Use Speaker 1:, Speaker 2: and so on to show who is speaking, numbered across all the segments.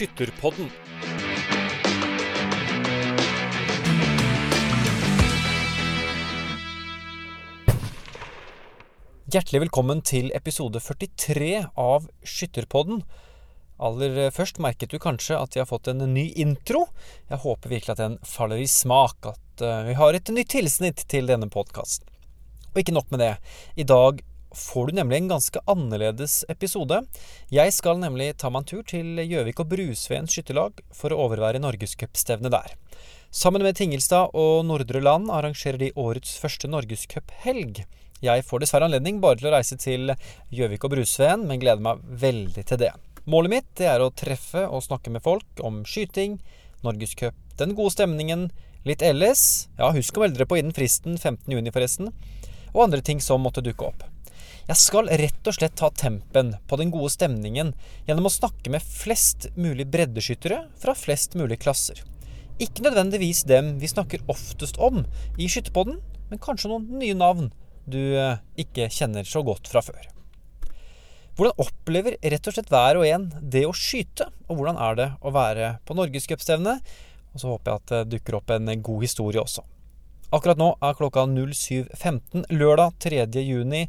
Speaker 1: Skytterpodden. Hjertelig velkommen til episode 43 av Skytterpodden. Aller først merket du kanskje at vi har fått en ny intro. Jeg håper virkelig at den faller i smak, at eh, vi har et nytt tilsnitt til denne podkasten. Og ikke nok med det. I dag får du nemlig en ganske annerledes episode. Jeg skal nemlig ta meg en tur til Gjøvik og Brusveens skytterlag for å overvære norgescupstevnet der. Sammen med Tingelstad og Nordre Land arrangerer de årets første norgescuphelg. Jeg får dessverre anledning bare til å reise til Gjøvik og Brusveen, men gleder meg veldig til det. Målet mitt er å treffe og snakke med folk om skyting, norgescup, den gode stemningen, litt LS, ja, husk å melde dere på innen fristen 15.6 forresten, og andre ting som måtte dukke opp. Jeg skal rett og slett ta tempen på den gode stemningen gjennom å snakke med flest mulig breddeskyttere fra flest mulig klasser. Ikke nødvendigvis dem vi snakker oftest om i Skytterpodden, men kanskje noen nye navn du eh, ikke kjenner så godt fra før. Hvordan opplever rett og slett hver og en det å skyte, og hvordan er det å være på norgescupstevne? Og så håper jeg at det dukker opp en god historie også. Akkurat nå er klokka 07.15 lørdag 3. juni.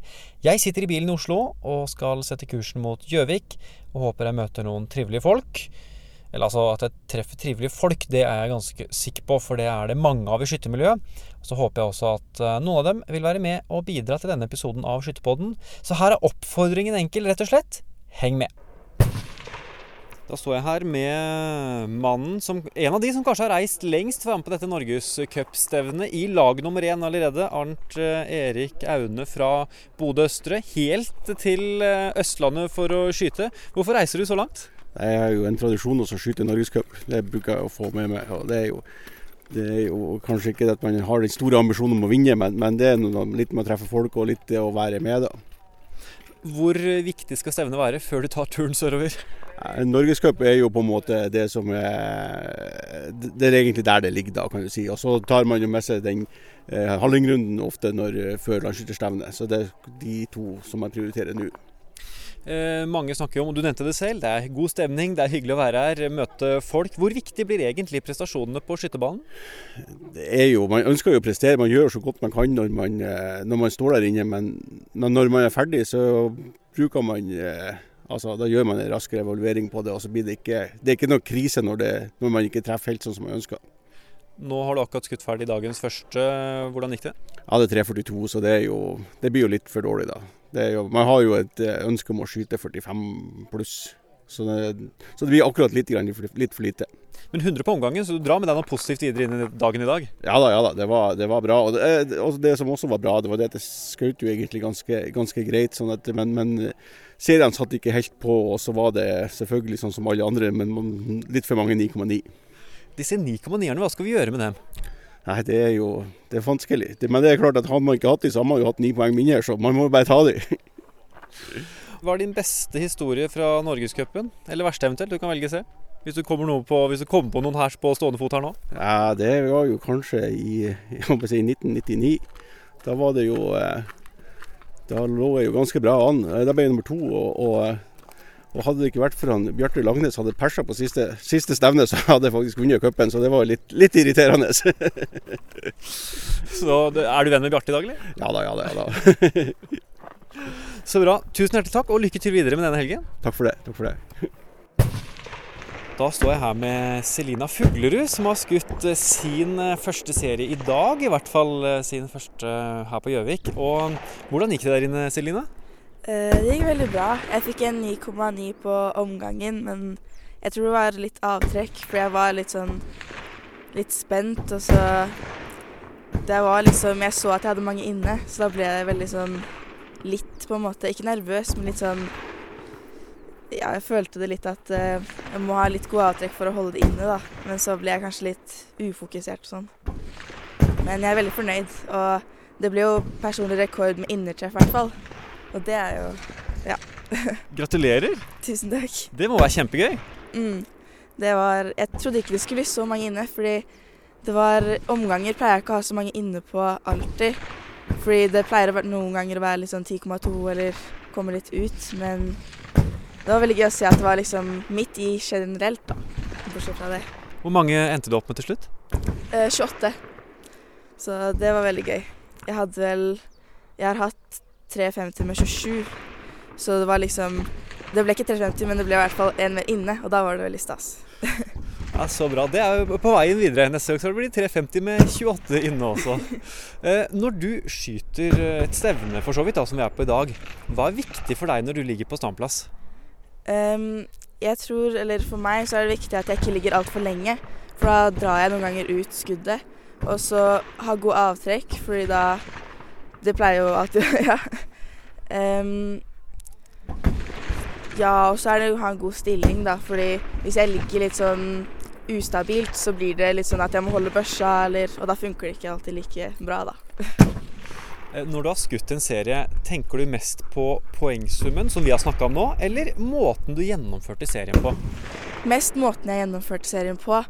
Speaker 1: Jeg sitter i bilen i Oslo og skal sette kursen mot Gjøvik, og håper jeg møter noen trivelige folk. Eller altså at jeg treffer trivelige folk, det er jeg ganske sikker på, for det er det mange av i skyttermiljøet. Så håper jeg også at eh, noen av dem vil være med og bidra til denne episoden av Skytterpodden. Så her er oppfordringen enkel, rett og slett. Heng med. Da står jeg her med mannen som En av de som kanskje har reist lengst for å være med på dette norgescupstevnet i lag nummer én allerede. Arnt eh, Erik Aune fra Bodø Østre. Helt til eh, Østlandet for å skyte. Hvorfor reiser du så langt?
Speaker 2: Det er jo en tradisjon å skyte norgescup. Det bruker jeg å få med meg. og det er jo det er jo kanskje ikke at man har den store ambisjonen om å vinne, men, men det er noe, litt med å treffe folk og litt det å være med, da.
Speaker 1: Hvor viktig skal stevnet være før du tar turen sørover?
Speaker 2: Norgescup er jo på en måte det som er Det er egentlig der det ligger, da, kan du si. Og så tar man jo med seg den eh, hallingrunden ofte når, før landsskytterstevnet. Så det er de to som jeg prioriterer nå.
Speaker 1: Eh, mange snakker om, og du nevnte det selv, det er god stemning, det er hyggelig å være her, møte folk. Hvor viktig blir egentlig prestasjonene på skytterbanen?
Speaker 2: Det er jo, Man ønsker jo å prestere, man gjør så godt man kan når man, eh, når man står der inne. Men når man er ferdig, så bruker man eh, altså Da gjør man en raskere evaluering på det, og så blir det ikke det er ikke noe krise når, det, når man ikke treffer helt sånn som man ønsker.
Speaker 1: Nå har du akkurat skutt ferdig dagens første. Hvordan gikk det?
Speaker 2: Ja, det er 3,42, så det, jo, det, blir jo litt for dårlig, da. Jo, man har jo et eh, ønske om å skyte 45 pluss. Så det, så det blir akkurat litt, litt, for lite.
Speaker 1: Men 100 på omgangen, så du drar med deg noe positivt videre inn i dagen i dag?
Speaker 2: Ja da, ja da. Det var, det var bra. Og det, og det, som også var bra, det var det at det skjøt jo egentlig ganske, ganske greit. Sånn at, men, men serien satt ikke helt på, og så var det selvfølgelig sånn som alle andre, men litt for mange 9,9.
Speaker 1: Disse 9,9-erne, hva skal vi gjøre med dem?
Speaker 2: Nei, Det er jo det er vanskelig. Men det er klart at hadde man ikke hatt de, så hadde man jo hatt ni poeng mindre, så man må jo bare ta de.
Speaker 1: Hva er din beste historie fra Norgescupen? Eller verste eventuelt, du kan velge se. Hvis du kommer på, hvis du kommer på noen her på stående fot her nå?
Speaker 2: Ja, Det var jo kanskje i jeg si, 1999. Da var det jo eh, Da lå jeg jo ganske bra an. Da ble jeg nummer to. og, og og Hadde det ikke vært for han Bjarte Langnes hadde persa på siste, siste stevne, så hadde jeg faktisk vunnet cupen. Så det var litt, litt irriterende.
Speaker 1: så Er du venn med Bjarte i dag, eller?
Speaker 2: Ja da, ja da. Ja da.
Speaker 1: så bra. Tusen hjertelig takk, og lykke til videre med denne helgen.
Speaker 2: Takk for det. Takk for det.
Speaker 1: Da står jeg her med Selina Fuglerud, som har skutt eh, sin eh, første serie i dag. I hvert fall eh, sin første her på Gjøvik. Og hvordan gikk det der inne, Selina?
Speaker 3: Eh, det gikk veldig bra. Jeg fikk en 9,9 på omgangen, men jeg tror det var litt avtrekk, for jeg var litt sånn litt spent, og så Det var liksom Jeg så at jeg hadde mange inne, så da ble jeg veldig sånn litt, på en måte Ikke nervøs, men litt sånn Ja, jeg følte det litt at uh, jeg må ha litt gode avtrekk for å holde det inne, da. Men så ble jeg kanskje litt ufokusert og sånn. Men jeg er veldig fornøyd, og det ble jo personlig rekord med innertreff, i hvert fall. Og det er jo Ja.
Speaker 1: Gratulerer.
Speaker 3: Tusen takk.
Speaker 1: Det må være kjempegøy.
Speaker 3: Mm. Det var Jeg trodde ikke det skulle bli så mange inne, fordi det var omganger pleier jeg ikke å ha så mange inne på alltid. Fordi det pleier noen ganger å være litt sånn 10,2 eller komme litt ut, men det var veldig gøy å se at det var liksom midt i generelt, da. Bortsett fra det.
Speaker 1: Hvor mange endte du opp med til slutt?
Speaker 3: Eh, 28. Så det var veldig gøy. Jeg hadde vel Jeg har hatt 350 med 27, så det var liksom Det ble ikke 350, men det ble i hvert fall en mer inne, og da var det veldig stas.
Speaker 1: Ja, Så bra. Det er jo på veien videre. Neste gang så blir det 350 med 28 inne også. Eh, når du skyter eh, et stevne, for så vidt, da, som vi er på i dag, hva er viktig for deg når du ligger på standplass?
Speaker 3: Um, jeg tror, eller For meg så er det viktig at jeg ikke ligger altfor lenge. For da drar jeg noen ganger ut skuddet. Og så ha god avtrekk, fordi da Det pleier jo alltid Ja. Um, ja, og så er det å ha en god stilling, da. Fordi hvis jeg ligger litt sånn ustabilt, så blir det litt sånn at jeg må holde børsa, eller Og da funker det ikke alltid like bra, da.
Speaker 1: Eh, Når du har skutt en serie, tenker du mest på poengsummen, som vi har snakka om nå, eller måten du gjennomførte serien på?
Speaker 3: Mest måten jeg gjennomførte serien på.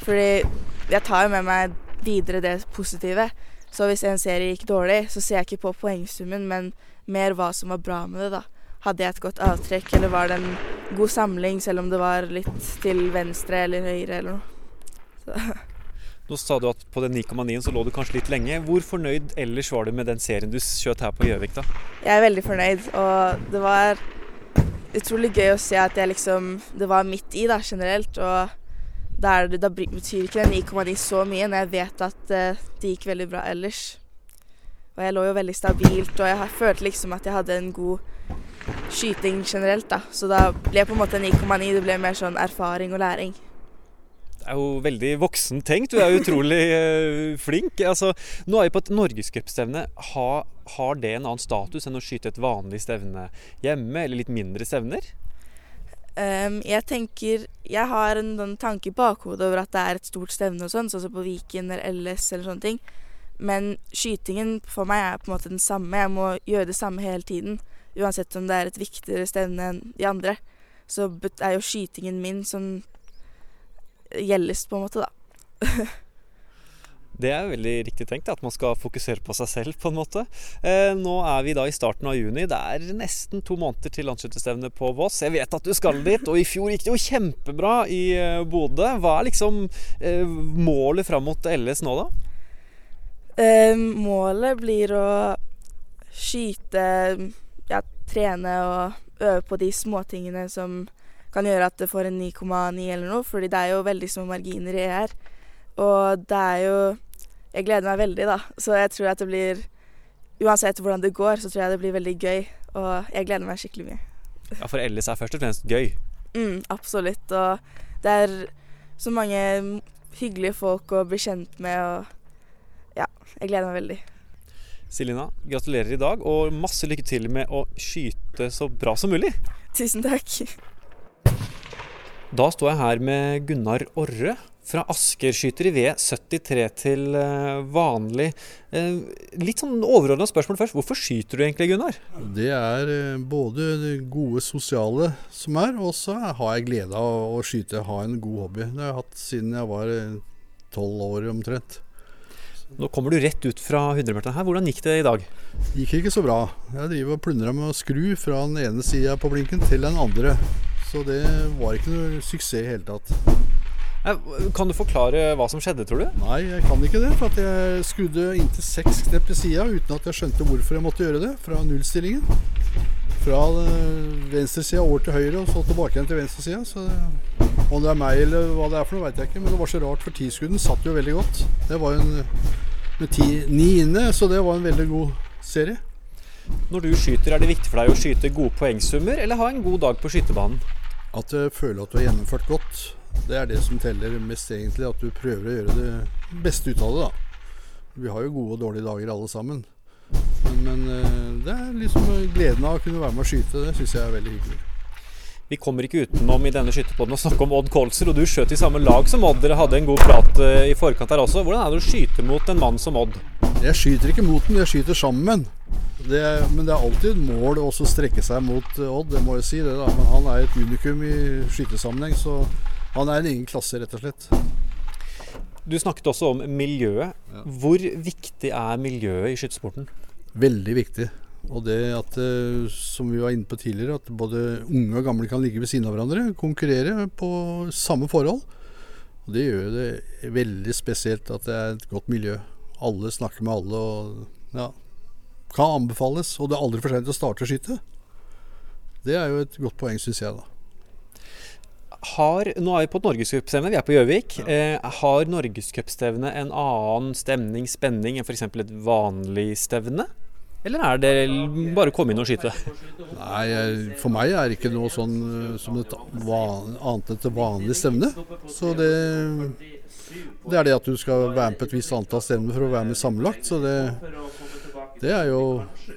Speaker 3: Fordi jeg tar jo med meg videre det positive. Så hvis en serie gikk dårlig, så ser jeg ikke på poengsummen, men mer hva som var bra med det, da. Hadde jeg et godt avtrekk, eller var det en god samling, selv om det var litt til venstre eller høyre eller noe. Så.
Speaker 1: Nå sa du at på den 9,9-en så lå du kanskje litt lenge. Hvor fornøyd ellers var du med den serien du skjøt her på Gjøvik, da?
Speaker 3: Jeg er veldig fornøyd, og det var utrolig gøy å se at jeg liksom Det var midt i, da, generelt. Og da, det, da betyr ikke den 9,9 så mye når jeg vet at uh, det gikk veldig bra ellers. Og jeg lå jo veldig stabilt, og jeg følte liksom at jeg hadde en god skyting generelt, da. Så da ble på en måte 9,9 det ble mer sånn erfaring og læring.
Speaker 1: Det er jo veldig voksen tenkt. Du er utrolig eh, flink. Altså, nå er vi på et norgescupstevne. Ha, har det en annen status enn å skyte et vanlig stevne hjemme, eller litt mindre stevner?
Speaker 3: Ehm, jeg tenker Jeg har en en tanke i bakhodet over at det er et stort stevne og sånn, sånn som på Viken eller LS eller sånne ting. Men skytingen for meg er på en måte den samme. Jeg må gjøre det samme hele tiden. Uansett om det er et viktigere stevne enn de andre. Så er jo skytingen min som gjeldest, på en måte, da.
Speaker 1: Det er veldig riktig tenkt, at man skal fokusere på seg selv, på en måte. Eh, nå er vi da i starten av juni. Det er nesten to måneder til landsskytterstevnet på Voss. Jeg vet at du skal dit, og i fjor gikk det jo kjempebra i eh, Bodø. Hva er liksom eh, målet fram mot LS nå, da?
Speaker 3: Målet blir å skyte, ja, trene og øve på de småtingene som kan gjøre at det får en 9,9 eller noe, fordi det er jo veldig små marginer i ER. Og det er jo Jeg gleder meg veldig, da. Så jeg tror at det blir Uansett hvordan det går, så tror jeg det blir veldig gøy. Og jeg gleder meg skikkelig mye.
Speaker 1: Ja, For Ellis er først og fremst gøy.
Speaker 3: Mm, absolutt. Og det er så mange hyggelige folk å bli kjent med, og ja, jeg gleder meg veldig.
Speaker 1: Silina, gratulerer i dag, og masse lykke til med å skyte så bra som mulig.
Speaker 3: Tusen takk.
Speaker 1: Da står jeg her med Gunnar Orre fra Asker. Skyter i V73 til eh, vanlig. Eh, Litt sånn overordna spørsmål først. Hvorfor skyter du egentlig, Gunnar?
Speaker 4: Det er eh, både det gode sosiale som er, og så har jeg glede av å skyte, ha en god hobby. Det har jeg hatt siden jeg var tolv år omtrent.
Speaker 1: Nå kommer du rett ut fra 100-meteren her. Hvordan gikk det i dag?
Speaker 4: Gikk ikke så bra. Jeg driver og plundra med å skru fra den ene sida på blinken til den andre. Så det var ikke noe suksess i hele tatt.
Speaker 1: Eh, Kan du forklare hva som skjedde, tror du?
Speaker 4: Nei, jeg kan ikke det. For at jeg skrudde inntil seks knep til sida uten at jeg skjønte hvorfor jeg måtte gjøre det. Fra nullstillingen. Fra venstresida over til høyre, og så tilbake igjen til venstresida. Så om det er meg eller hva det er for noe, veit jeg ikke. Men det var så rart, for tiskudden satt jo veldig godt. Det var jo en med ti, ni inne, så det var en veldig god serie.
Speaker 1: Når du skyter, er det viktig for deg å skyte gode poengsummer, eller ha en god dag på skytebanen?
Speaker 4: At du føler at du har gjennomført godt, det er det som teller mest egentlig. At du prøver å gjøre det beste ut av det, da. Vi har jo gode og dårlige dager alle sammen. Men, eh, det er liksom gleden av å kunne være med og skyte. Det syns jeg er veldig hyggelig.
Speaker 1: Vi kommer ikke utenom i denne skytterpodden å snakke om Odd Kolser, og du skjøt i samme lag som Odd. Dere hadde en god prat eh, i forkant her også. Hvordan er det å skyte mot en mann som Odd?
Speaker 4: Jeg skyter ikke mot den, jeg skyter sammen. Det, men det er alltid et mål å strekke seg mot eh, Odd, det må jeg si. det. Men han er et unikum i skytesammenheng, så han er en egen klasse, rett og slett.
Speaker 1: Du snakket også om miljøet.
Speaker 4: Ja.
Speaker 1: Hvor viktig er miljøet i skytesporten?
Speaker 4: Veldig viktig. Og det at, eh, som vi var inne på tidligere, at både unge og gamle kan ligge ved siden av hverandre. Konkurrere på samme forhold. Og det gjør det veldig spesielt at det er et godt miljø. Alle snakker med alle og ja, kan anbefales. Og det er aldri for sent å starte å skyte. Det er jo et godt poeng, syns jeg, da.
Speaker 1: Har, nå er vi på et norgescupstevne, vi er på Gjøvik. Eh, har norgescupstevnet en annen stemning, spenning, enn f.eks. et vanlig stevne? Eller er det bare å komme inn og skyte?
Speaker 4: Nei, for meg er det ikke noe sånn eh, som et van, annet enn et vanlig stevne. Så det, det er det at du skal være med på et visst antall stevner for å være med sammenlagt. Så det, det er jo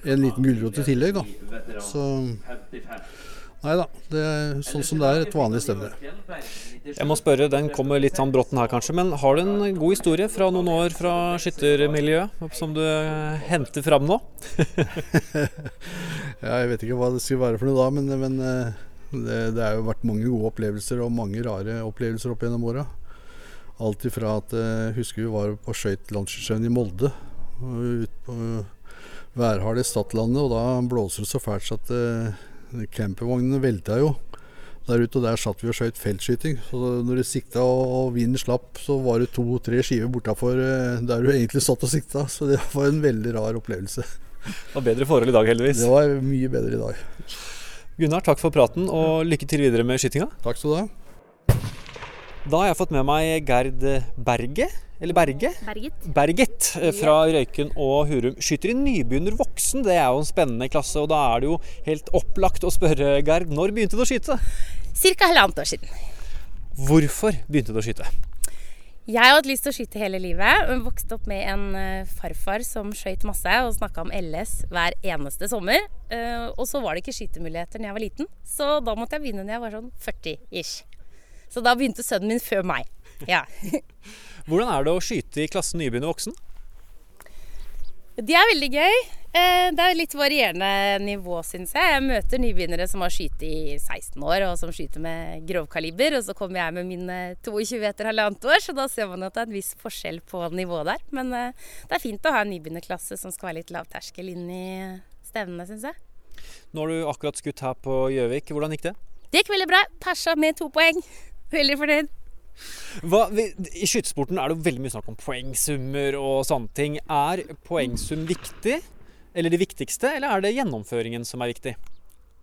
Speaker 4: en liten gulrot i tillegg, da. Så Nei da. Det er sånn som det er et vanlig sted.
Speaker 1: Jeg må spørre, den kommer litt sånn bråtten her kanskje, men har du en god historie fra noen år fra skyttermiljøet som du eh, henter fram nå?
Speaker 4: Ja, jeg vet ikke hva det skal være for noe da, men, men eh, det, det har jo vært mange gode opplevelser og mange rare opplevelser opp gjennom åra. Alt ifra at jeg husker vi var på skøytelandssjøen i Molde. og Ut på værharde Stadlandet, og da blåser det så fælt at campingvognene velta jo der ute. Og der satt vi og skjøt feltskyting. Så når du sikta og, vinden slapp, så var det to-tre skiver bortafor eh, der du egentlig satt og sikta. Så det var en veldig rar opplevelse.
Speaker 1: Det var bedre forhold i dag, heldigvis.
Speaker 4: Det var mye bedre i dag.
Speaker 1: Gunnar, takk for praten, og lykke til videre med skytinga.
Speaker 4: Takk skal du ha.
Speaker 1: Da har jeg fått med meg Gerd Berge, eller Berge?
Speaker 5: Berget.
Speaker 1: Berget eh, fra Røyken og Hurum. Skyter i nybegynner voksen, det er jo en spennende klasse. Og da er det jo helt opplagt å spørre Gerd, når begynte du å skyte?
Speaker 5: Cirka halvannet år siden.
Speaker 1: Hvorfor begynte du å skyte?
Speaker 5: Jeg har hatt lyst til å skyte hele livet. Jeg Vokste opp med en eh, farfar som skøyt masse og snakka om LS hver eneste sommer. Eh, Og så var det ikke skytemuligheter når jeg var liten, så da måtte jeg begynne når jeg var sånn 40-ish. Så da begynte sønnen min før meg. Ja.
Speaker 1: Hvordan er det å skyte i klassen nybegynner voksen?
Speaker 5: Det er veldig gøy. Eh, Det er litt varierende nivå, syns jeg. Jeg møter nybegynnere som har skutt i 16 år, og som skyter med grovkaliber. Og så kommer jeg med mine 22 etter halvannet år, så da ser man at det er en viss forskjell på nivået der. Men eh, det er fint å ha en nybegynnerklasse som skal være litt lavterskel inn i stevnene, syns jeg.
Speaker 1: Nå har du akkurat skutt her på Gjøvik. Hvordan gikk det?
Speaker 5: Det gikk veldig bra. Persa med to poeng. Veldig fornøyd.
Speaker 1: Hva, I skytesporten er det jo veldig mye snakk om poengsummer og sånne ting. Er poengsum viktig, eller det viktigste, eller er det gjennomføringen som er viktig?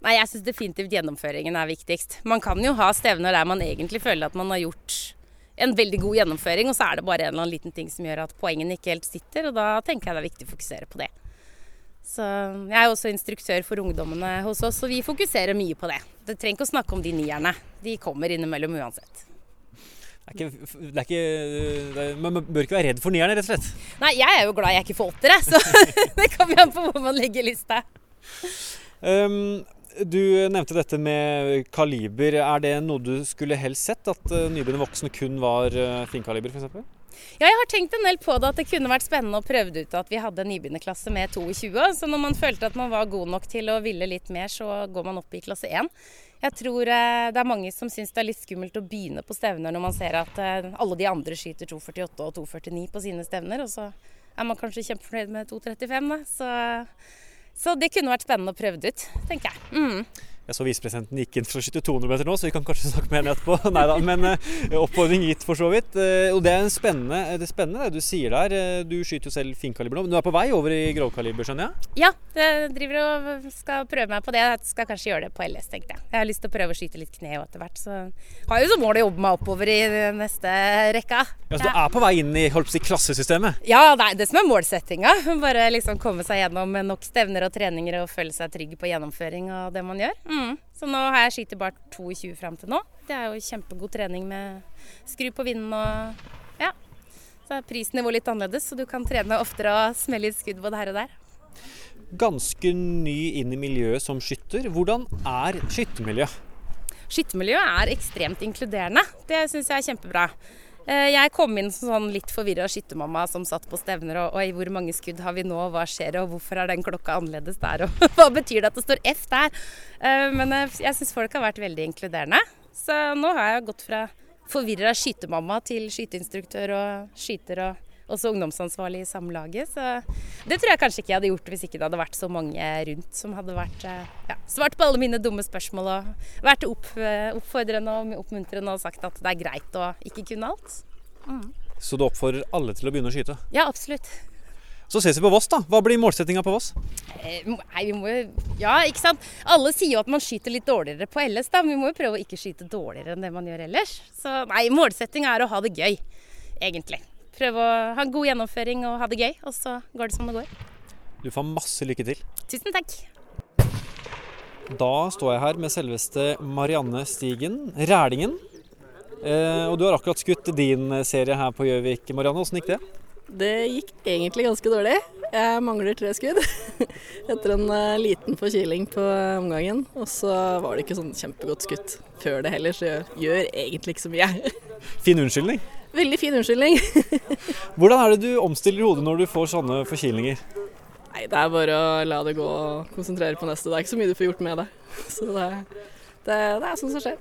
Speaker 5: Nei, jeg syns definitivt gjennomføringen er viktigst. Man kan jo ha stevner der man egentlig føler at man har gjort en veldig god gjennomføring, og så er det bare en eller annen liten ting som gjør at poengene ikke helt sitter, og da tenker jeg det er viktig å fokusere på det. Så Jeg er også instruktør for ungdommene hos oss, og vi fokuserer mye på det. Du trenger ikke å snakke om de nierne. De kommer innimellom uansett.
Speaker 1: Det er ikke, det er ikke, det er, man bør ikke være redd for nierne, rett og slett.
Speaker 5: Nei, jeg er jo glad jeg ikke får åttere, så det kommer an på hvor man legger lista.
Speaker 1: Um, du nevnte dette med kaliber. Er det noe du skulle helst sett? At uh, nybegynner voksne kun var uh, finkaliber, f.eks.?
Speaker 5: Ja, jeg har tenkt en del på det, at det kunne vært spennende å prøve ut at vi hadde en nybegynnerklasse med 22. Så når man følte at man var god nok til å ville litt mer, så går man opp i klasse 1. Jeg tror eh, det er mange som syns det er litt skummelt å begynne på stevner når man ser at eh, alle de andre skyter 2,48 og 2,49 på sine stevner, og så er man kanskje kjempefornøyd med 2,35. da. Så, så det kunne vært spennende å prøve det ut, tenker jeg. Mm.
Speaker 1: Jeg så visepresidenten gikk inn for å skyte 200 meter nå, så vi kan kanskje snakke med henne etterpå. Nei da, men eh, oppfordring gitt for så vidt. Eh, og det er en spennende, det er spennende det du sier der. Eh, Du skyter jo selv finkaliber nå, men du er på vei over i grovkaliber, skjønner jeg?
Speaker 5: Ja, jeg driver og skal prøve meg på det. Jeg skal kanskje gjøre det på LS, tenkte jeg. Jeg har lyst til å prøve å skyte litt kne etter hvert, så har jo som mål å jobbe meg oppover i neste rekka.
Speaker 1: Ja, så du er på vei inn i holdt på å si, klassesystemet?
Speaker 5: Ja, det er det som er målsettinga. Bare liksom komme seg gjennom nok stevner og treninger og føle seg trygg på gjennomføring av det man gjør. Mm. Så nå har jeg skutt bare 22 fram til nå. Det er jo kjempegod trening med skru på vinden og ja. Så er prisnivået litt annerledes, så du kan trene oftere og smelle litt skudd både her og der.
Speaker 1: Ganske ny inn i miljøet som skytter. Hvordan er skyttermiljøet?
Speaker 5: Skyttermiljøet er ekstremt inkluderende. Det syns jeg er kjempebra. Eh, Jeg kom inn som sånn litt forvirra skyttermamma som satt på stevner og Oi, hvor mange skudd har vi nå, hva skjer, og hvorfor er den klokka annerledes der, og hva betyr det at det står F der? Eh, Men eh, jeg syns folk har vært veldig inkluderende. Så nå har jeg gått fra forvirra skytemamma til skyteinstruktør og skyter og, også ungdomsansvarlig i samlaget. Så det tror jeg kanskje ikke jeg hadde gjort hvis ikke det hadde vært så mange rundt som hadde vært, eh, ja, svart på alle mine dumme spørsmål og vært opp, eh, oppfordrende og oppmuntrende og sagt at det er greit å ikke kunne alt.
Speaker 1: Mm. Så du oppfordrer alle til å begynne å skyte?
Speaker 5: Ja, absolutt.
Speaker 1: Så ses vi på Voss, da. Hva blir målsettinga på Voss?
Speaker 5: Eh, nei, vi må jo Ja, ikke sant. Alle sier jo at man skyter litt dårligere på LS, da. Men vi må jo prøve å ikke skyte dårligere enn det man gjør ellers. Så nei, målsettinga er å ha det gøy, egentlig. Prøve å ha en god gjennomføring og ha det gøy, og så går det som det går.
Speaker 1: Du får masse lykke til.
Speaker 5: Tusen takk.
Speaker 1: Da står jeg her med selveste Marianne Stigen, Rælingen. Eh, og du har akkurat skutt din serie her på Gjøvik. Marianne, åssen gikk det?
Speaker 6: Det gikk egentlig ganske dårlig. Jeg mangler tre skudd etter en uh, liten forkiling på omgangen. Og så var det ikke sånn kjempegodt skutt før det heller, så jeg gjør egentlig ikke så mye.
Speaker 1: Fin unnskyldning?
Speaker 6: Veldig fin unnskyldning.
Speaker 1: Hvordan er det du omstiller hodet når du får sånne forkilninger?
Speaker 6: Nei, Det er bare å la det gå og konsentrere på neste. Det er ikke så mye du får gjort med det. Så det, det, det er sånn som skjer.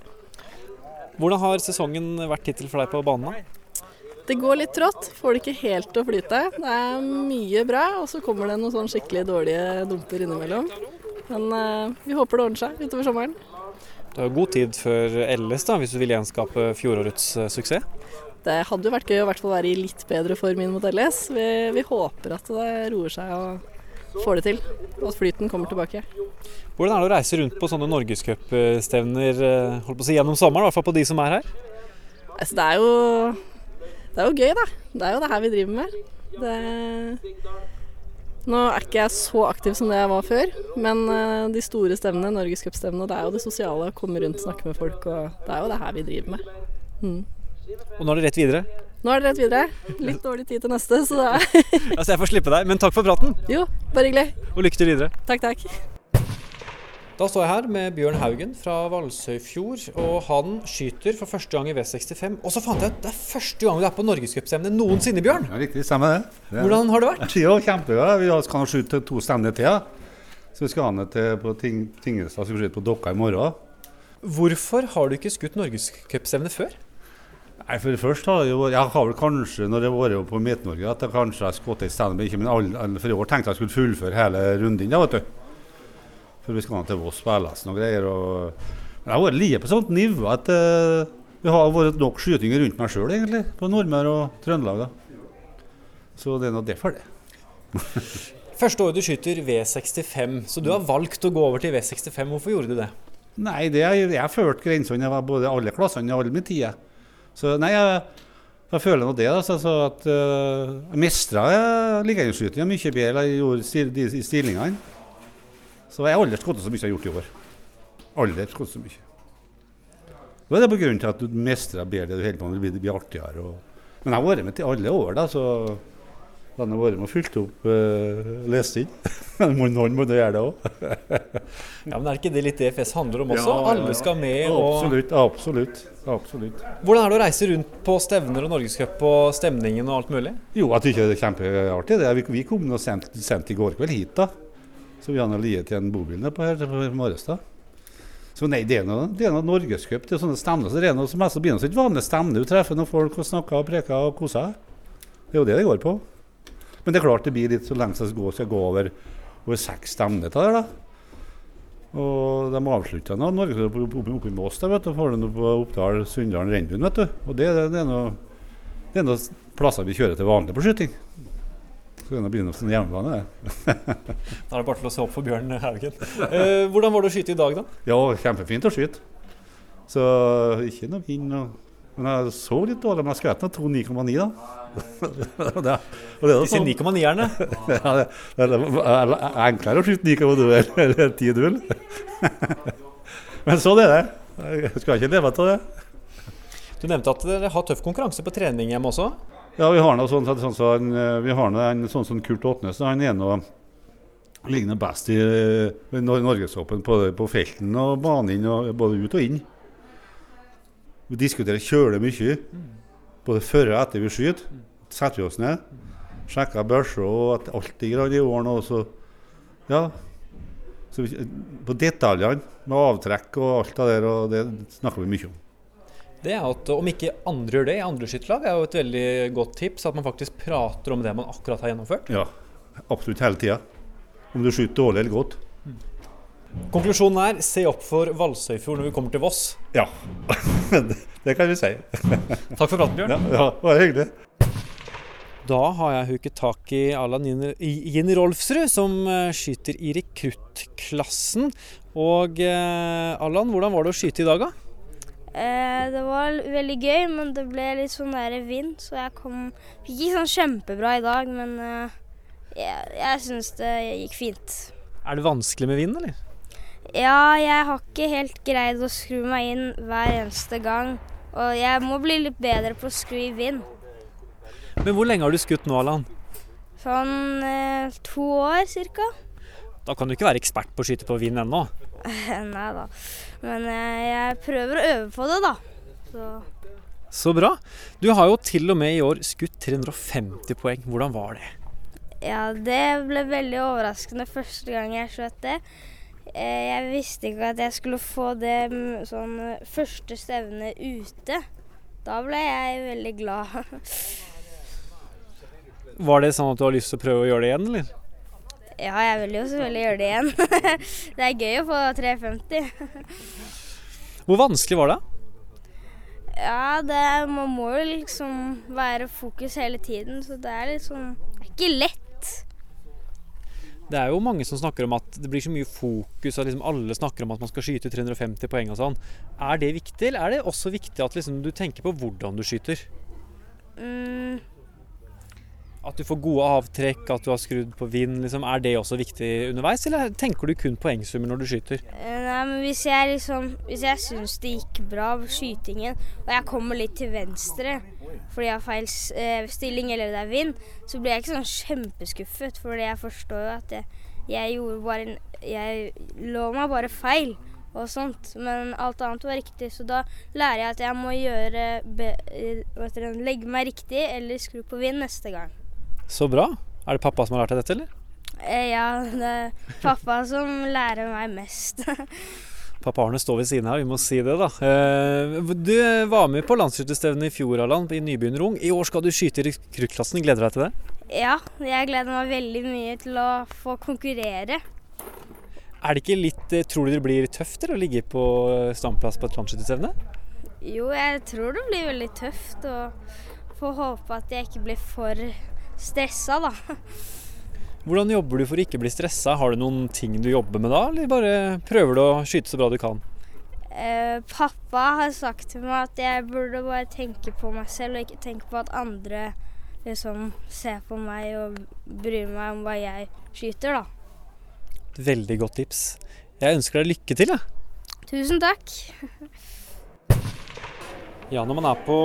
Speaker 1: Hvordan har sesongen vært hittil for deg på banen?
Speaker 6: Det går litt trått, får det ikke helt til å flyte. Det er mye bra, og så kommer det noen sånn skikkelig dårlige dumper innimellom. Men uh, vi håper det ordner seg utover sommeren.
Speaker 1: Du har god tid før LS da, hvis du vil gjenskape fjorårets uh, suksess?
Speaker 6: Det hadde jo vært gøy å hvert fall være i litt bedre form inn mot LS. Vi, vi håper at det roer seg og får det til, og at flyten kommer tilbake.
Speaker 1: Hvordan er det å reise rundt på sånne norgescupstevner uh, si, gjennom sommeren, i hvert fall på de som er her?
Speaker 6: Altså, det er jo det er jo gøy, da. Det er jo det her vi driver med. Det... Nå er ikke jeg så aktiv som det jeg var før, men eh, de store stevnene, norgescupstevnene, det er jo det sosiale. Komme rundt, snakke med folk, og det er jo det her vi driver med. Mm.
Speaker 1: Og nå er det rett videre?
Speaker 6: Nå er det rett videre. Litt dårlig tid til neste, så er
Speaker 1: Altså, jeg får slippe deg, men takk for praten.
Speaker 6: Jo, bare hyggelig.
Speaker 1: Og lykke til videre.
Speaker 6: Takk, takk.
Speaker 1: Da står jeg her med Bjørn Haugen fra Valsøyfjord, og han skyter for første gang i V65. Og så fant jeg ut det er første gang du er på norgescupstevne noensinne, Bjørn.
Speaker 7: Ja, Riktig, stemmer det. det
Speaker 1: Hvordan har det vært?
Speaker 7: Jo, kjempebra. Vi kan skyte to stevner til. Så vi skal ha ned til på ting, Tingestad, så vi skal skyte på Dokka i morgen.
Speaker 1: Hvorfor har du ikke skutt norgescupstevne før?
Speaker 7: Nei, for det første har jeg, jeg har vel kanskje, når jeg har vært på Midt-Norge, at jeg kanskje har skutt i stevne, men all, for i år tenkte jeg skulle fullføre hele runden. Ja, vet du. For vi skal til Voss spilles noen greier. Og, men jeg har vært like på sånt nivå at uh, det har vært nok skyting rundt meg sjøl, egentlig. På Nordmøre og Trøndelag. da. Så det er nå derfor, det.
Speaker 1: Første året du skyter V65, så du har valgt å gå over til V65. Hvorfor gjorde du det?
Speaker 7: Nei, det jeg, jeg følte grensene. Jeg var både alle klassene i alle mine tider. Så nei, jeg, jeg føler nå det. Altså, at uh, jeg mestra liggeunderskytinga mye bedre enn jeg gjorde de stillingene. Så jeg har aldri skutt så mye jeg har gjort i år. Aldri skutt så mye. Da er det på grunn til at du mestrer bedre, du holder på, det blir, det blir artigere. Og... Men jeg har vært med til alle år, da, så da jeg vært med og fulgt opp uh, lest inn. Noen må gjøre det òg.
Speaker 1: ja, men er ikke det litt DFS handler om også? Ja, alle skal med.
Speaker 7: Og... Absolutt, absolutt, absolutt.
Speaker 1: Hvordan er det å reise rundt på stevner og norgescup og stemningen og alt mulig?
Speaker 7: Jo, jeg syns det er kjempeartig. Vi, vi kom nå sent, sent i går kveld hit, da. Så vi har liet igjen en bobil på her på Morestad. Så nei, det er noe, det er noe norgescup. Det er sånne stemner. Så det er noe som mest begynner som et vanlig stevne. Du treffer noen folk og snakker og preker og koser Det er jo det det går på. Men det er klart det blir litt så lenge det går, skal gå over, over seks stevner til det. da. Og de avslutta nå Norge oppe, i Mås. Der, vet du. Får du på Oppdal, Sunndalen, Rennbuen, vet du. Og det, det, er noe, det er noen plasser vi kjører til vanlig på skyting. Så kan begynne som hjemmebane.
Speaker 1: da er det bare til å se opp for Bjørn Haugen. Eh, hvordan var det å skyte i dag, da?
Speaker 7: Ja, kjempefint å skyte. Så ikke noe vind. Og, men jeg så litt dårlig, men jeg skjøt 2,9,9 da.
Speaker 1: det, Disse sånn. 9,9-erne?
Speaker 7: ja, det, det, er enklere å skyte 9,0 enn 10 0 men sånn er det. Jeg skal ikke leve av det.
Speaker 1: Du nevnte at dere har tøff konkurranse på trening hjemme også?
Speaker 7: Ja, vi har noe sånn, sånn, sånn, vi har noe, en sånn som Kurt Åtnes. Han er noe ligner best i, Norgesåpen på, på felten og banen, både ut og inn. Vi diskuterer kjølig mye, både før og etter vi skyter. Setter vi oss ned, sjekker børser og at alt grann i orden. Og så, ja, så vi, på detaljene med avtrekk og alt det der, og det snakker vi mye om.
Speaker 1: Det er at om ikke andre gjør det i andre skytterlag, er jo et veldig godt tips. At man faktisk prater om det man akkurat har gjennomført.
Speaker 7: Ja, absolutt hele tida. Om du skyter dårlig eller godt.
Speaker 1: Konklusjonen er se opp for Valsøyfjord når vi kommer til Voss.
Speaker 7: Ja, det kan vi si.
Speaker 1: Takk for praten, Bjørn.
Speaker 7: Ja, ja var hyggelig.
Speaker 1: Da har jeg huket tak i Allan Jenny Rolfsrud, som eh, skyter i rekruttklassen. Og eh, Allan, hvordan var det å skyte i dag, da?
Speaker 8: Eh, det var veldig gøy, men det ble litt sånn der vind, så jeg kom Fikk ikke sånn kjempebra i dag, men eh, jeg, jeg syns det gikk fint.
Speaker 1: Er det vanskelig med vind, eller?
Speaker 8: Ja, jeg har ikke helt greid å skru meg inn hver eneste gang. Og jeg må bli litt bedre på å skru i vind.
Speaker 1: Men hvor lenge har du skutt nå, Allan?
Speaker 8: Sånn eh, to år cirka.
Speaker 1: Da kan du ikke være ekspert på å skyte på vind ennå.
Speaker 8: Nei da. Men eh, jeg prøver å øve på det, da. Så
Speaker 1: Så bra. Du har jo til og med i år skutt 350 poeng. Hvordan var det?
Speaker 8: ja, det ble veldig overraskende første gang jeg skjøt det. Eh, jeg visste ikke at jeg skulle få det mm, sånn eh, første stevne ute. Da ble jeg veldig glad.
Speaker 1: Var det sånn at du har lyst til å prøve å gjøre det igjen, eller?
Speaker 8: Ja, jeg vil jo selvfølgelig gjøre det igjen. det er gøy å få 350.
Speaker 1: Hvor vanskelig var det?
Speaker 8: Ja, det, man må jo liksom være fokus hele tiden, så det er litt sånn Det er ikke lett.
Speaker 1: Det er jo mange som snakker om at det blir så mye fokus, og liksom alle snakker om at man skal skyte 350 poeng og sånn. Er det viktig, eller er det også viktig at liksom du tenker på hvordan du skyter?
Speaker 8: Mm,
Speaker 1: At du får gode avtrekk, at du har skrudd på vind, liksom. Er det også viktig underveis, eller tenker du kun poengsummer når du skyter?
Speaker 8: eh, nei, men hvis jeg liksom Hvis jeg syns det gikk bra skytingen, og jeg kommer litt til venstre fordi jeg har feil eh, stilling eller det er vind, så blir jeg ikke sånn kjempeskuffet, fordi jeg forstår jo at jeg, jeg gjorde bare en Jeg lå meg bare feil og sånt, men alt annet var riktig, så da lærer jeg at jeg må gjøre be, eh, Legge meg riktig eller skru på vind neste gang.
Speaker 1: Så bra. Er det pappa som har lært deg dette, eller?
Speaker 8: Eh, Ja, det er pappa som lærer meg mest.
Speaker 1: Pappa Arne står ved siden her, vi må si det, da. Eh, Du var med på landsskytterstevnet i fjor, Allan, i nybegynnerung. I år skal du skyte i rekruttklassen. Gleder du deg til det?
Speaker 8: Ja, jeg gleder meg veldig mye til å få konkurrere.
Speaker 1: Er det ikke litt eh, Tror du det blir tøft eller, å ligge på eh, standplass på et landsskytterstevne?
Speaker 8: Jo, jeg tror det blir veldig tøft, og får håpe at jeg ikke blir for stressa, da.
Speaker 1: Hvordan jobber du for å ikke bli stressa? Har du noen ting du jobber med da, eller bare prøver du å skyte så bra du kan?
Speaker 8: Eh, pappa har sagt til meg at jeg burde bare tenke på meg selv, og ikke tenke på at andre liksom ser på meg og bryr meg om hva jeg skyter, da.
Speaker 1: Veldig godt tips. Jeg ønsker deg lykke til, jeg.
Speaker 8: Tusen takk.
Speaker 1: Ja, når man er på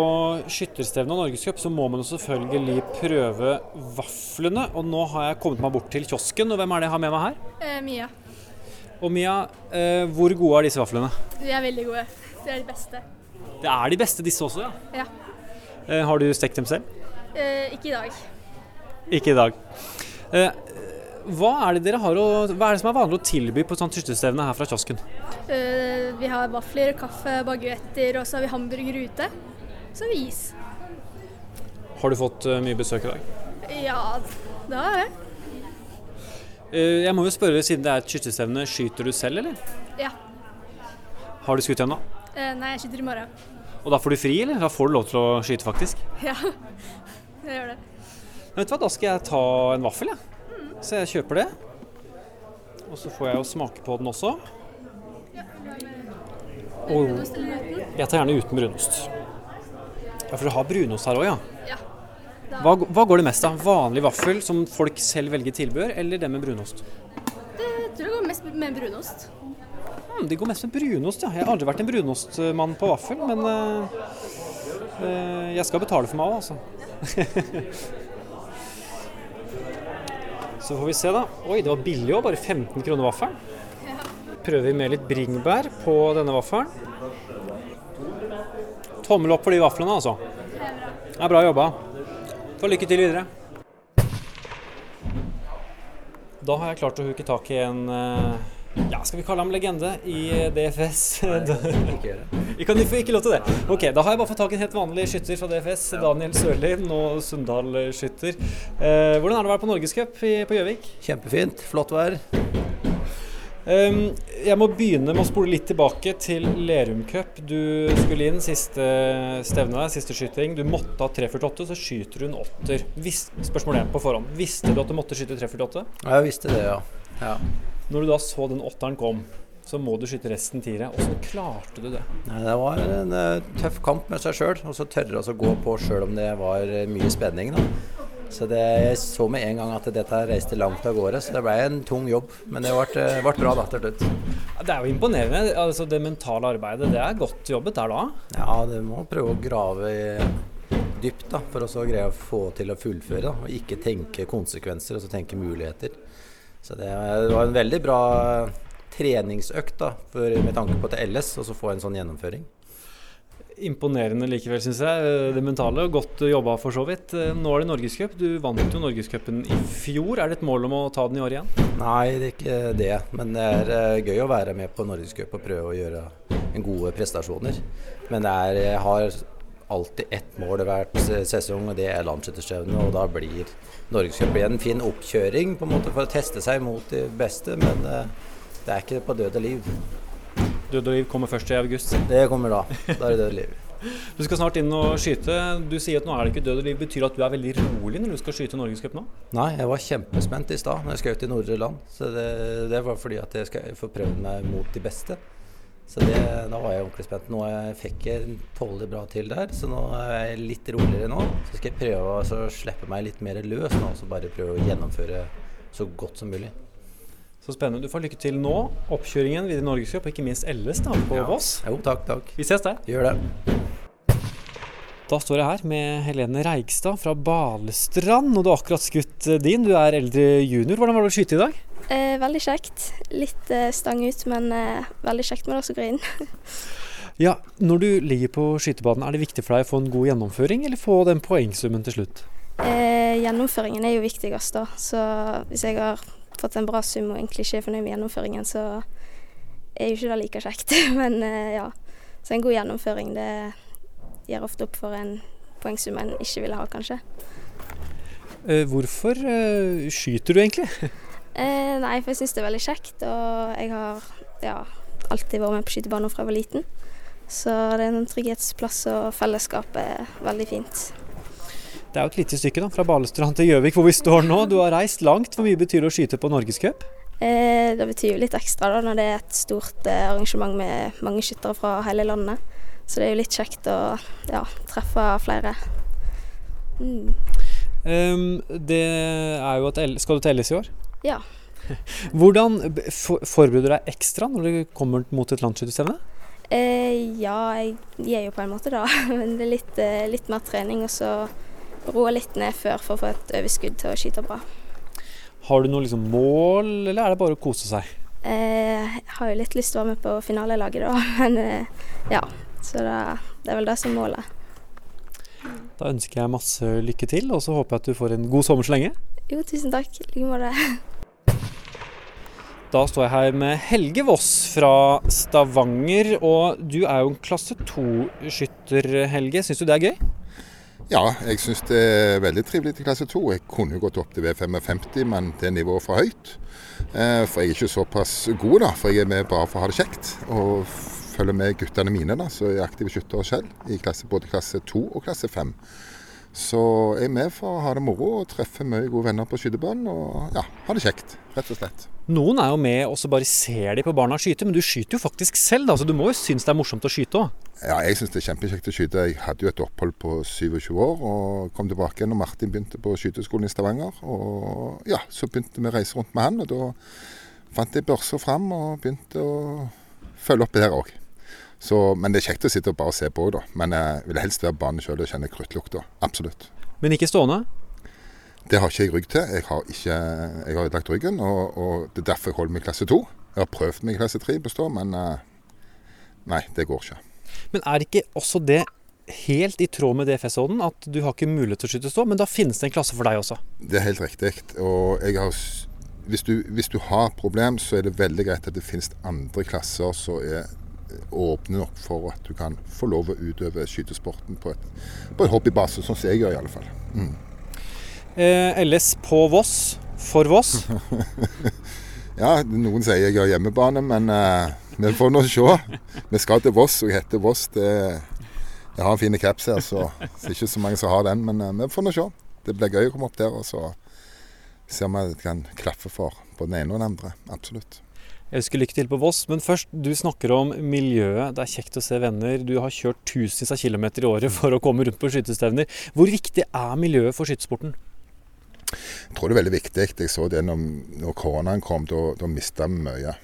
Speaker 1: skytterstevne og norgescup, så må man jo selvfølgelig prøve vaflene. Og nå har jeg kommet meg bort til kiosken, og hvem er det jeg har med meg her?
Speaker 9: Eh, Mia.
Speaker 1: Og Mia, eh, hvor gode er disse vaflene?
Speaker 9: De er veldig gode. De er de beste.
Speaker 1: Det er de beste disse også, ja.
Speaker 9: Ja.
Speaker 1: Eh, har du stekt dem selv?
Speaker 9: Eh, ikke i dag.
Speaker 1: Ikke i dag. Hva er det dere har å, hva er det som er vanlig å tilby på et sånt skytterstevne her fra kiosken?
Speaker 9: Uh, vi har vafler, kaffe, baguetter, og så har vi hamburger ute. Så har vi is.
Speaker 1: Har du fått uh, mye besøk i dag?
Speaker 9: Ja, det har jeg.
Speaker 1: Uh, jeg må jo spørre, siden det er et skytterstevne, skyter du selv, eller?
Speaker 9: Ja.
Speaker 1: Har du skutt ennå?
Speaker 9: Nei, jeg skyter i morgen.
Speaker 1: Og da får du fri, eller? Da får du lov til å skyte, faktisk.
Speaker 9: Ja, jeg gjør det.
Speaker 1: Men vet du hva, da skal jeg ta en vaffel, jeg. Så jeg kjøper det. Og så får jeg jo smake på den også. Og jeg tar gjerne uten brunost. Ja, for du har brunost her òg, ja.
Speaker 9: Ja.
Speaker 1: Hva, hva går det mest av? Vanlig vaffel som folk selv velger tilbehør, eller det med brunost?
Speaker 9: Det tror jeg går mest med brunost.
Speaker 1: Hmm, de går mest med brunost, ja. Jeg har aldri vært en brunostmann på vaffel, men uh, uh, jeg skal betale for meg òg, altså. Så får vi se, da. Oi, det var billig òg. Bare 15 kroner vaffelen. Prøver vi med litt bringebær på denne vaffelen. Tommel opp for de vaflene, altså. Det er bra jobba. Få lykke til videre. Da har jeg klart å huke tak i en eh, Ja, skal vi kalle ham legende i DFS?
Speaker 10: Ikke gjøre.
Speaker 1: Vi kan få ikke lov til det. Ok, Da har jeg bare fått tak i en helt vanlig skytter fra DFS. Daniel Sørli, nå Sunndal-skytter. Eh, hvordan er det å være på Norgescup på Gjøvik?
Speaker 10: Kjempefint. Flott vær.
Speaker 1: Um, jeg må begynne med å spole litt tilbake til Lerum Cup. Du skulle inn siste stevne der, siste skyting. Du måtte ha 3,48, så skyter du en åtter. Vis, spørsmål 1 på forhånd. Visste du at du måtte skyte 3,48?
Speaker 10: Ja, jeg visste det, ja. ja.
Speaker 1: Når du da så den åtteren kom, så må du skyte resten tiere. Åssen klarte du det?
Speaker 10: Nei, det var en uh, tøff kamp med seg sjøl, og så tørre å gå på sjøl om det var eh, mye spenning. da. Så det, jeg så med en gang at dette reiste langt av gårde, så det ble en tung jobb. Men det ble, ble bra da til slutt.
Speaker 1: Det er jo imponerende. Altså, det mentale arbeidet, det er godt jobbet der da?
Speaker 10: Ja, du må prøve å grave i- dypt da, for å så greie å få til å fullføre. Da, og ikke tenke konsekvenser, og så tenke muligheter. Så det, det var en veldig bra treningsøkt da, for, med tanke på til LS, og så få en sånn gjennomføring.
Speaker 1: Imponerende likevel, syns jeg. Det mentale. Godt jobba for så vidt. Nå er det Norgescup. Du vant jo Norgescupen i fjor. Er det et mål om å ta den i år igjen?
Speaker 10: Nei, det er ikke det. Men det er eh, gøy å være med på Norgescup og prøve å gjøre gode prestasjoner. Men det er, jeg har alltid ett mål hvert sesong, og det er landseterstevnet. Og da blir Norgescup en fin oppkjøring på en måte for å teste seg mot de beste. Men eh, det er ikke på død og liv.
Speaker 1: Død og liv kommer først i august.
Speaker 10: Det kommer da. Da er det død og liv.
Speaker 1: Du skal snart inn og skyte. Du sier at nå er det ikke død og liv. Betyr det at du er veldig rolig når du skal skyte Norgescup nå?
Speaker 10: Nei, jeg var kjempespent i stad når jeg skjøt i Nordre Land. Så det, det var fordi at jeg skal få prøvd meg mot de beste. Så det, da var jeg ordentlig spent. Nå fikk jeg tålelig bra til der, så nå er jeg litt roligere nå. Så skal jeg prøve å altså, slippe meg litt mer løs nå, og så bare prøve å gjennomføre så godt som mulig.
Speaker 1: Så spennende. Du får lykke til nå. Oppkjøringen videre i Norgescup, og ikke minst LS da, på Voss.
Speaker 10: Jo, takk, takk.
Speaker 1: Vi ses der.
Speaker 10: Gjør det.
Speaker 1: Da står jeg her med Helene Reigstad fra Balestrand, og du har akkurat skutt din. Du er eldre junior. Hvordan var det å skyte i dag?
Speaker 11: Eh, veldig kjekt. Litt eh, stang ut, men eh, veldig kjekt med det også å gå inn.
Speaker 1: Ja, Når du ligger på skytebanen, er det viktig for deg å få en god gjennomføring, eller få den poengsummen til slutt?
Speaker 11: Eh, gjennomføringen er jo viktigst, da. Så hvis jeg har fått en bra sum og egentlig ikke er fornøyd med gjennomføringen, så er jo ikke det like kjekt. Men eh, ja. Så en god gjennomføring, det gir ofte opp for en poengsum en ikke ville ha, kanskje.
Speaker 1: Eh, hvorfor skyter du egentlig?
Speaker 11: Eh, nei, for jeg syns det er veldig kjekt, og jeg har ja, alltid vært med på skytebanen fra jeg var liten. Så det er en trygghetsplass, og fellesskapet er veldig fint.
Speaker 1: Det er jo et lite stykke da, fra Balestrand til Gjøvik hvor vi står nå. Du har reist langt. Hvor mye betyr det å skyte på Norgescup?
Speaker 11: Eh, det betyr jo litt ekstra da, når det er et stort eh, arrangement med mange skyttere fra hele landet. Så det er jo litt kjekt å ja, treffe flere. Mm.
Speaker 1: Um, det er jo at Skal du til LS i år?
Speaker 11: Ja.
Speaker 1: Hvordan forbereder du deg ekstra når du kommer mot et landsskytterstevne?
Speaker 11: Eh, ja, jeg gir jo på en måte da, men det er litt, eh, litt mer trening, og så roe litt ned før for å få et overskudd til å skyte bra.
Speaker 1: Har du noe liksom mål, eller er det bare å kose seg?
Speaker 11: Eh, jeg har jo litt lyst til å være med på finalelaget da, men eh, ja. Så da, det er vel det som er målet.
Speaker 1: Da ønsker jeg masse lykke til, og så håper jeg at du får en god sommer så lenge.
Speaker 11: Jo, tusen takk. I like måte.
Speaker 1: Da står jeg her med Helge Voss fra Stavanger, og du er jo en klasse 2-skytter, Helge. Syns du det er gøy?
Speaker 12: Ja, jeg syns det er veldig trivelig til klasse 2. Jeg kunne jo gått opp til V55, men det er nivået for høyt. Eh, For jeg er ikke såpass god, da. For jeg er med bare for å ha det kjekt. Og følger med guttene mine, da, som er aktive skyttere selv. I klasse, både klasse 2 og klasse 5. Så jeg er med for å ha det moro og treffe mye gode venner på skytebanen. Og ja, ha det kjekt, rett og slett.
Speaker 1: Noen er jo med og så bare ser de på barna skyte, men du skyter jo faktisk selv, da, så du må jo synes det er morsomt å skyte òg.
Speaker 12: Ja, jeg synes det er kjempekjekt å skyte. Jeg hadde jo et opphold på 27 år og kom tilbake igjen når Martin begynte på skyteskolen i Stavanger. Og ja, så begynte vi å reise rundt med han, og da fant jeg børsa fram og begynte å følge opp der òg. Men det er kjekt å sitte og bare se på, da. Men jeg vil helst være på banen sjøl og kjenne kruttlukta. Absolutt.
Speaker 1: Men ikke stående?
Speaker 12: Det har ikke jeg rygg til. Jeg har, ikke, jeg har ødelagt ryggen, og, og det er derfor jeg holder meg i klasse 2. Jeg har prøvd meg i klasse 3 på stå, men eh, nei, det går ikke.
Speaker 1: Men er ikke også det helt i tråd med DFS-ånden at du har ikke mulighet til å skyte stå, men da finnes det en klasse for deg også?
Speaker 12: Det er helt riktig. Og jeg har hvis du, hvis du har problem, så er det veldig greit at det finnes andre klasser som er åpne nok for at du kan få lov å utøve skytesporten på, et, på en hobbybase, sånn som jeg gjør i alle fall. Mm.
Speaker 1: Eh, LS på Voss for Voss?
Speaker 12: ja, noen sier jeg har hjemmebane, men eh, vi får nå se. Vi skal til Voss, og jeg heter Voss. Det, jeg har en fin caps her, så det er ikke så mange som har den, men eh, vi får nå se. Det blir gøy å komme opp der og så se om jeg kan klaffe for både den ene og den andre. Absolutt.
Speaker 1: Jeg ønsker lykke til på Voss, men først, du snakker om miljøet. Det er kjekt å se venner. Du har kjørt tusenvis av kilometer i året for å komme rundt på skytestevner. Hvor viktig er miljøet for skytesporten?
Speaker 12: Jeg tror det er veldig viktig. Jeg så det når, når koronaen kom, da, da mista vi mye.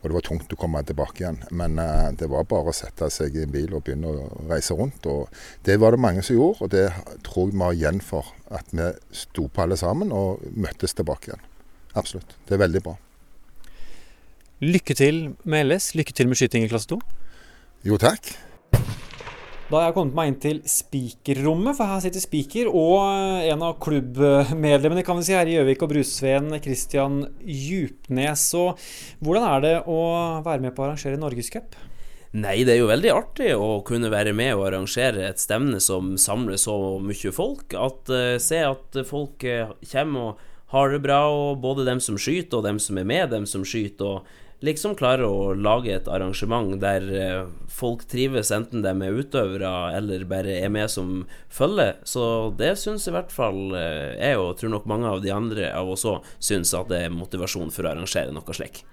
Speaker 12: Og det var tungt å komme tilbake igjen. Men uh, det var bare å sette seg i en bil og begynne å reise rundt. Og det var det mange som gjorde, og det tror jeg vi har igjen for. At vi sto på alle sammen og møttes tilbake igjen. Absolutt. Det er veldig bra.
Speaker 1: Lykke til med LS. Lykke til med skyting i klasse 2.
Speaker 12: Jo, takk.
Speaker 1: Da har jeg kommet meg inn til spikerrommet, for her sitter spiker og en av klubbmedlemmene kan vi si her i Gjøvik og Brusveen, Christian Djupnes. Og hvordan er det å være med på å arrangere Norgescup?
Speaker 13: Nei, det er jo veldig artig å kunne være med og arrangere et stevne som samler så mye folk. At uh, Se at folk uh, kommer og har det bra, og både dem som skyter, og dem som er med dem som skyter. og liksom klarer å lage et arrangement der uh, folk trives, enten de er utøvere eller bare er med som følge. Så det syns i hvert fall jeg, og tror nok mange av de andre av oss òg, syns at det er motivasjon for å arrangere noe slik.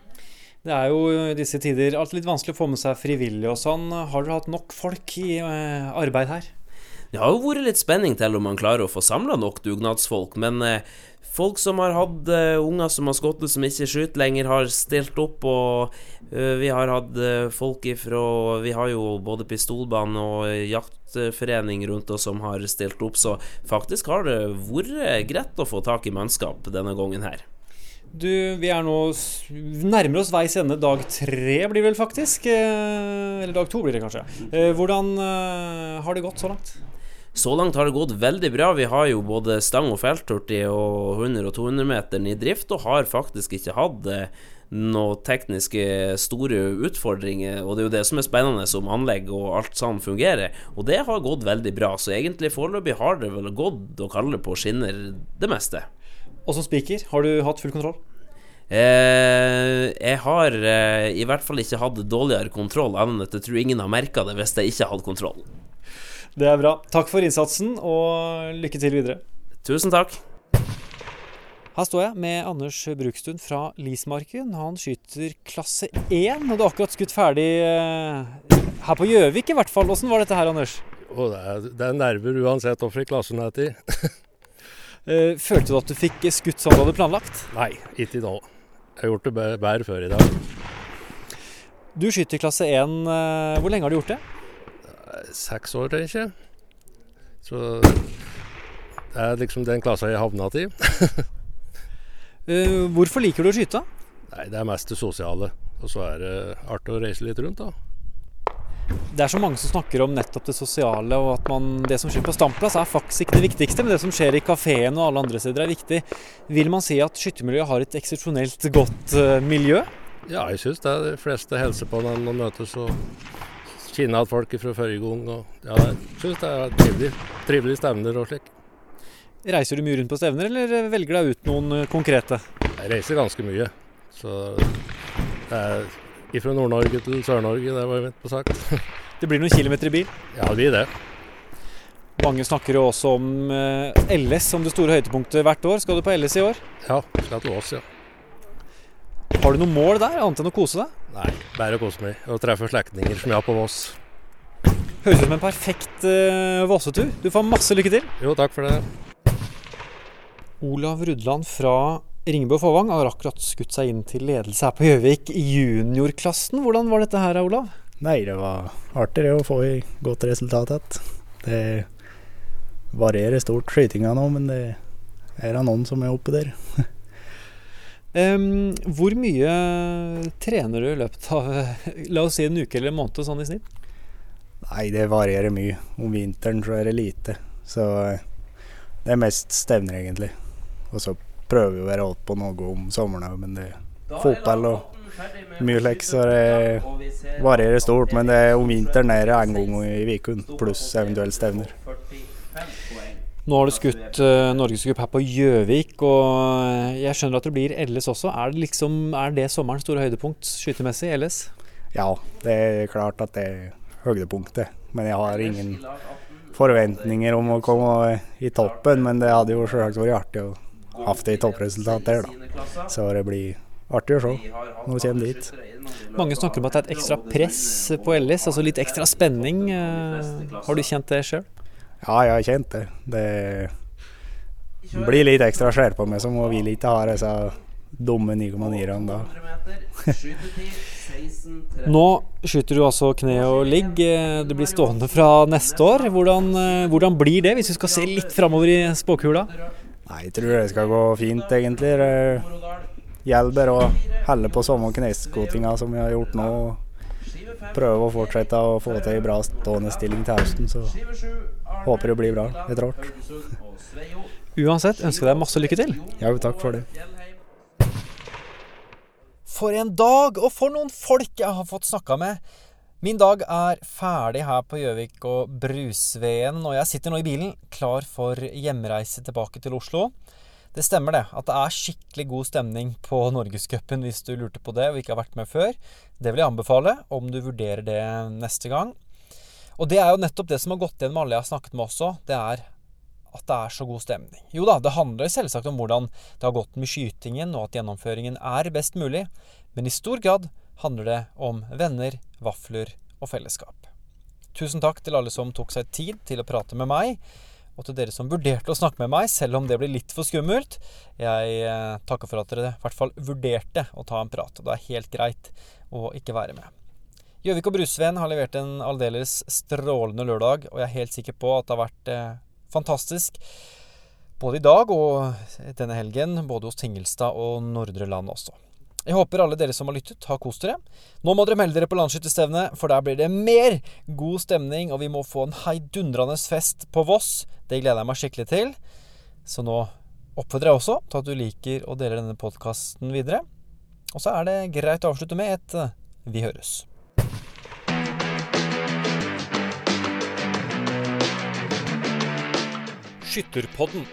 Speaker 1: Det er jo i disse tider alltid litt vanskelig å få med seg frivillige og sånn. Har dere hatt nok folk i eh, arbeid her?
Speaker 13: Det har jo vært litt spenning til om man klarer å få samla nok dugnadsfolk, men eh, folk som har hatt uh, unger som har skutt som ikke skyter lenger, har stilt opp. Og uh, vi har hatt folk ifra Vi har jo både pistolbane og jaktforening rundt oss som har stilt opp, så faktisk har det vært greit å få tak i mannskap denne gangen her.
Speaker 1: Du, vi er nå nærmer oss veis ende. Dag tre blir vel faktisk. Eller dag to blir det kanskje. Hvordan har det gått så langt?
Speaker 13: Så langt har det gått veldig bra. Vi har jo både stang og feltorti og 100- og 200-meteren i drift, og har faktisk ikke hatt noen tekniske store utfordringer. Og det er jo det som er spennende, om anlegg og alt sånn fungerer. Og det har gått veldig bra. Så egentlig foreløpig har det vel gått å kalle på skinner det meste.
Speaker 1: Og som spiker, har du hatt full kontroll?
Speaker 13: Eh, jeg har eh, i hvert fall ikke hatt dårligere kontroll, enn at jeg tror ingen har merka det hvis jeg ikke hadde kontroll.
Speaker 1: Det er bra. Takk for innsatsen, og lykke til videre.
Speaker 13: Tusen takk.
Speaker 1: Her står jeg med Anders Brukstuen fra Lismarken. Han skyter klasse 1, og du har akkurat skutt ferdig her på Gjøvik i hvert fall. Åssen var dette her, Anders?
Speaker 14: Oh, det, er, det er nerver uansett hvilken klassen er til.
Speaker 1: Følte du at du fikk skutt som du hadde planlagt?
Speaker 14: Nei, ikke nå. Jeg har gjort det bedre før i dag.
Speaker 1: Du skyter klasse 1. Hvor lenge har du gjort det?
Speaker 14: Seks år, tenker jeg. Så det er liksom den klassa jeg havna i.
Speaker 1: Hvorfor liker du å skyte?
Speaker 14: Nei, Det er mest det sosiale. Og så er det artig å reise litt rundt, da.
Speaker 1: Det er så mange som snakker om nettopp det sosiale, og at man, det som skjer på standplass er faktisk ikke det viktigste, men det som skjer i kafeen og alle andre steder er viktig. Vil man si at skyttermiljøet har et eksepsjonelt godt uh, miljø?
Speaker 14: Ja, jeg syns det. Er De fleste hilser på når man møtes og kjenner igjen folk fra forrige gang. Og, ja, jeg syns det er trivelig. Trivelige stevner og slik.
Speaker 1: Reiser du mye rundt på stevner, eller velger deg ut noen konkrete?
Speaker 14: Jeg reiser ganske mye. Så det er fra Nord-Norge til Sør-Norge, det var mitt på sagt.
Speaker 1: det blir noen kilometer i bil?
Speaker 14: Ja, det blir det.
Speaker 1: Mange snakker jo også om LS som det store høydepunktet hvert år. Skal du på LS i år?
Speaker 14: Ja, skal til Ås, ja.
Speaker 1: Har du noe mål der, annet enn å kose deg?
Speaker 14: Nei, bare å kose meg og treffe slektninger som jeg har på Voss.
Speaker 1: Høres ut som en perfekt uh, Vossetur. Du får masse lykke til.
Speaker 14: Jo, takk for det.
Speaker 1: Olav Rudland fra Ringebø Fåvang har akkurat skutt seg inn til ledelse her på Gjøvik i juniorklassen. Hvordan var dette her, Olav?
Speaker 15: Nei, det var artig det å få i godt resultat igjen. Det varierer stort skytinga nå, men det er da noen som er oppe der.
Speaker 1: um, hvor mye trener du i løpet av la oss si en uke eller en måned sånn i snitt?
Speaker 15: Nei, det varierer mye. Om vinteren så er det lite. Så det er mest stevner, egentlig. Og så prøver vi å være alt på noe om sommeren òg, men det er fotball og mye lek, så det varierer stort. Men det er om vinteren er det én gang i uken, pluss eventuelle stevner.
Speaker 1: Nå har du skutt uh, norgescup her på Gjøvik, og eh, jeg skjønner at det blir LS også. Er det, liksom, er det sommerens store høydepunkt skytemessig, LS?
Speaker 15: Ja, det er klart at det er høydepunktet. Men jeg har ingen forventninger om å komme i toppen. Men det hadde jo selvsagt vært artig å ha i toppresultat der, da. Så det blir artig å se når vi kommer dit.
Speaker 1: Mange snakker om at det er et ekstra press på LS, altså litt ekstra spenning. Eh, har du kjent det sjøl?
Speaker 15: Ja, jeg har kjent det. Det blir litt ekstra skjerpa med må vi ikke ha disse dumme 9,9-ene da.
Speaker 1: Nå skyter du altså kne og ligg. Det blir stående fra neste år. Hvordan, hvordan blir det, hvis du skal se litt framover i spåkula?
Speaker 15: Nei, Jeg tror det skal gå fint, egentlig. Det gjelder bare å holde på samme kneskotinga som vi har gjort nå. Prøve å fortsette å få til en bra stående stilling til høsten. Så håper det blir bra etter hvert.
Speaker 1: Uansett, ønsker deg masse lykke til.
Speaker 15: Ja, takk for det.
Speaker 1: For en dag, og for noen folk jeg har fått snakka med. Min dag er ferdig her på Gjøvik og Brusveen, og jeg sitter nå i bilen klar for hjemreise tilbake til Oslo. Det stemmer det, at det er skikkelig god stemning på Norgescupen hvis du lurte på det og ikke har vært med før. Det vil jeg anbefale, om du vurderer det neste gang. Og det er jo nettopp det som har gått igjen med alle jeg har snakket med også. Det er at det er så god stemning. Jo da, det handler selvsagt om hvordan det har gått med skytingen, og at gjennomføringen er best mulig, men i stor grad handler det om venner, vafler og fellesskap. Tusen takk til alle som tok seg tid til å prate med meg, og til dere som vurderte å snakke med meg, selv om det ble litt for skummelt. Jeg eh, takker for at dere i hvert fall vurderte å ta en prat, og det er helt greit å ikke være med. Gjøvik og Brusveen har levert en aldeles strålende lørdag, og jeg er helt sikker på at det har vært eh, fantastisk både i dag og denne helgen, både hos Tingelstad og Nordre Land også. Jeg håper alle dere som har lyttet, har kost dere. Nå må dere melde dere på landsskytterstevnet, for der blir det mer god stemning, og vi må få en heidundrende fest på Voss. Det gleder jeg meg skikkelig til. Så nå oppfordrer jeg også til at du liker og deler denne podkasten videre. Og så er det greit å avslutte med et Vi høres. Skytterpodden